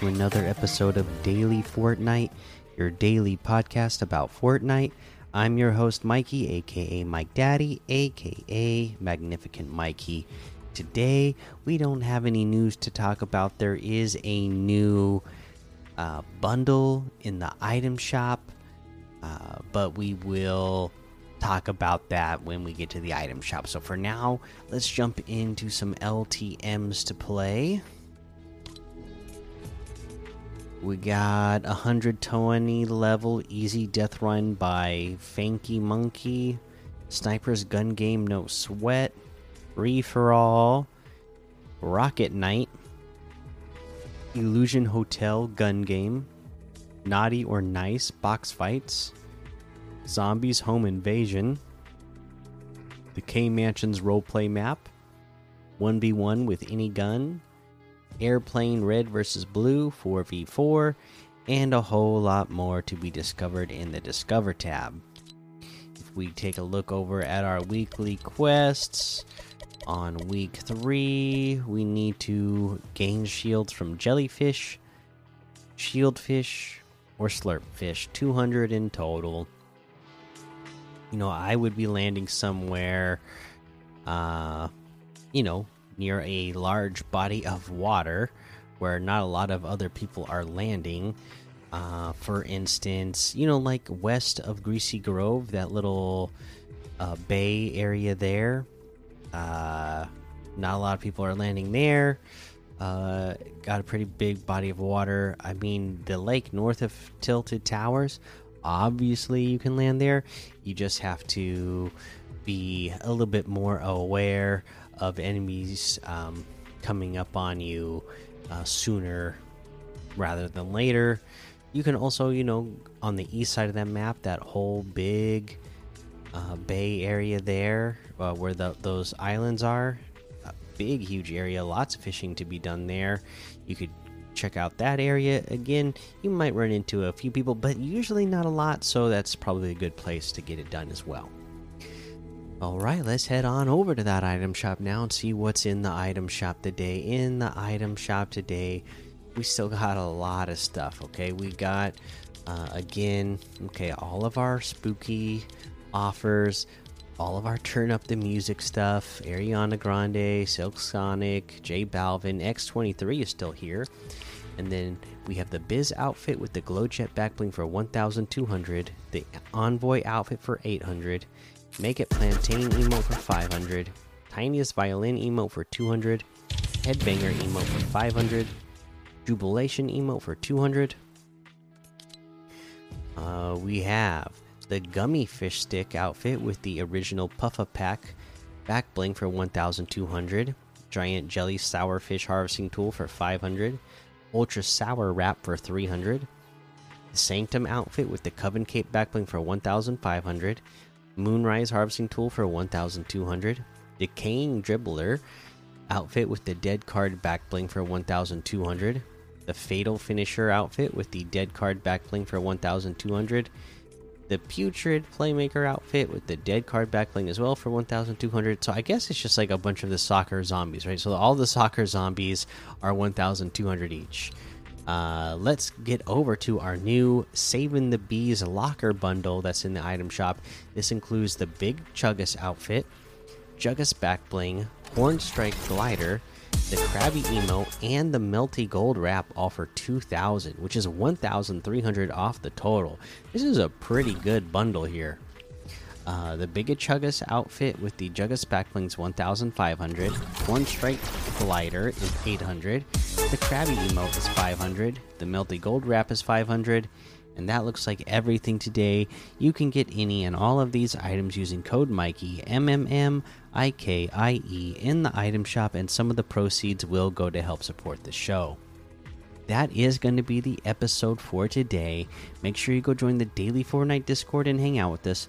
to another episode of Daily Fortnite, your daily podcast about Fortnite. I'm your host, Mikey, aka Mike Daddy, aka Magnificent Mikey. Today, we don't have any news to talk about. There is a new uh, bundle in the item shop, uh, but we will talk about that when we get to the item shop. So for now, let's jump into some LTMs to play. We got 120 level easy death run by Fanky Monkey, Sniper's Gun Game No Sweat, Free for All, Rocket Knight, Illusion Hotel Gun Game, Naughty or Nice Box Fights, Zombies Home Invasion, the K Mansions Roleplay Map, 1v1 with any gun, Airplane Red versus Blue 4v4, and a whole lot more to be discovered in the Discover tab. If we take a look over at our weekly quests, on week three, we need to gain shields from jellyfish, shieldfish, or slurpfish, 200 in total. You know, I would be landing somewhere, uh, you know, near a large body of water where not a lot of other people are landing. Uh, for instance, you know, like west of Greasy Grove, that little uh, bay area there. Uh, not a lot of people are landing there. Uh, got a pretty big body of water. I mean, the lake north of Tilted Towers, obviously, you can land there. You just have to be a little bit more aware of enemies um, coming up on you uh, sooner rather than later. You can also, you know, on the east side of that map, that whole big uh, bay area there uh, where the, those islands are. A big, huge area, lots of fishing to be done there. You could check out that area again. You might run into a few people, but usually not a lot, so that's probably a good place to get it done as well. Alright, let's head on over to that item shop now and see what's in the item shop today. In the item shop today, we still got a lot of stuff, okay? We got, uh, again, okay, all of our spooky offers, all of our turn up the music stuff. Ariana Grande, Silk Sonic, J Balvin, X23 is still here. And then we have the Biz outfit with the glow jet backbling for 1200, the Envoy outfit for 800 Make It Plantain emote for 500. Tiniest Violin emote for 200. Headbanger emote for 500. Jubilation emote for 200. Uh, we have the Gummy Fish Stick outfit with the original Puffa Pack back bling for 1200. Giant Jelly Sour Fish Harvesting Tool for 500. Ultra Sour Wrap for 300. The Sanctum outfit with the Coven Cape back bling for 1500. Moonrise Harvesting Tool for 1200. Decaying Dribbler outfit with the Dead Card back bling for 1200. The Fatal Finisher outfit with the Dead Card back bling for 1200. The Putrid Playmaker outfit with the Dead Card back bling as well for 1200. So I guess it's just like a bunch of the soccer zombies, right? So all the soccer zombies are 1200 each. Uh, let's get over to our new Saving the Bees locker bundle that's in the item shop. This includes the Big Chuggus outfit, Juggus back bling, Horn Strike glider, the Krabby emote, and the Melty Gold wrap all for 2,000, which is 1,300 off the total. This is a pretty good bundle here. Uh, the Big Chuggus outfit with the Juggus backblings 1500, One Strike Glider is 800, the Krabby emote is 500, the Melty Gold wrap is 500, and that looks like everything today. You can get any and all of these items using code Mikey M M M I K I E in the item shop, and some of the proceeds will go to help support the show. That is going to be the episode for today. Make sure you go join the Daily Fortnite Discord and hang out with us.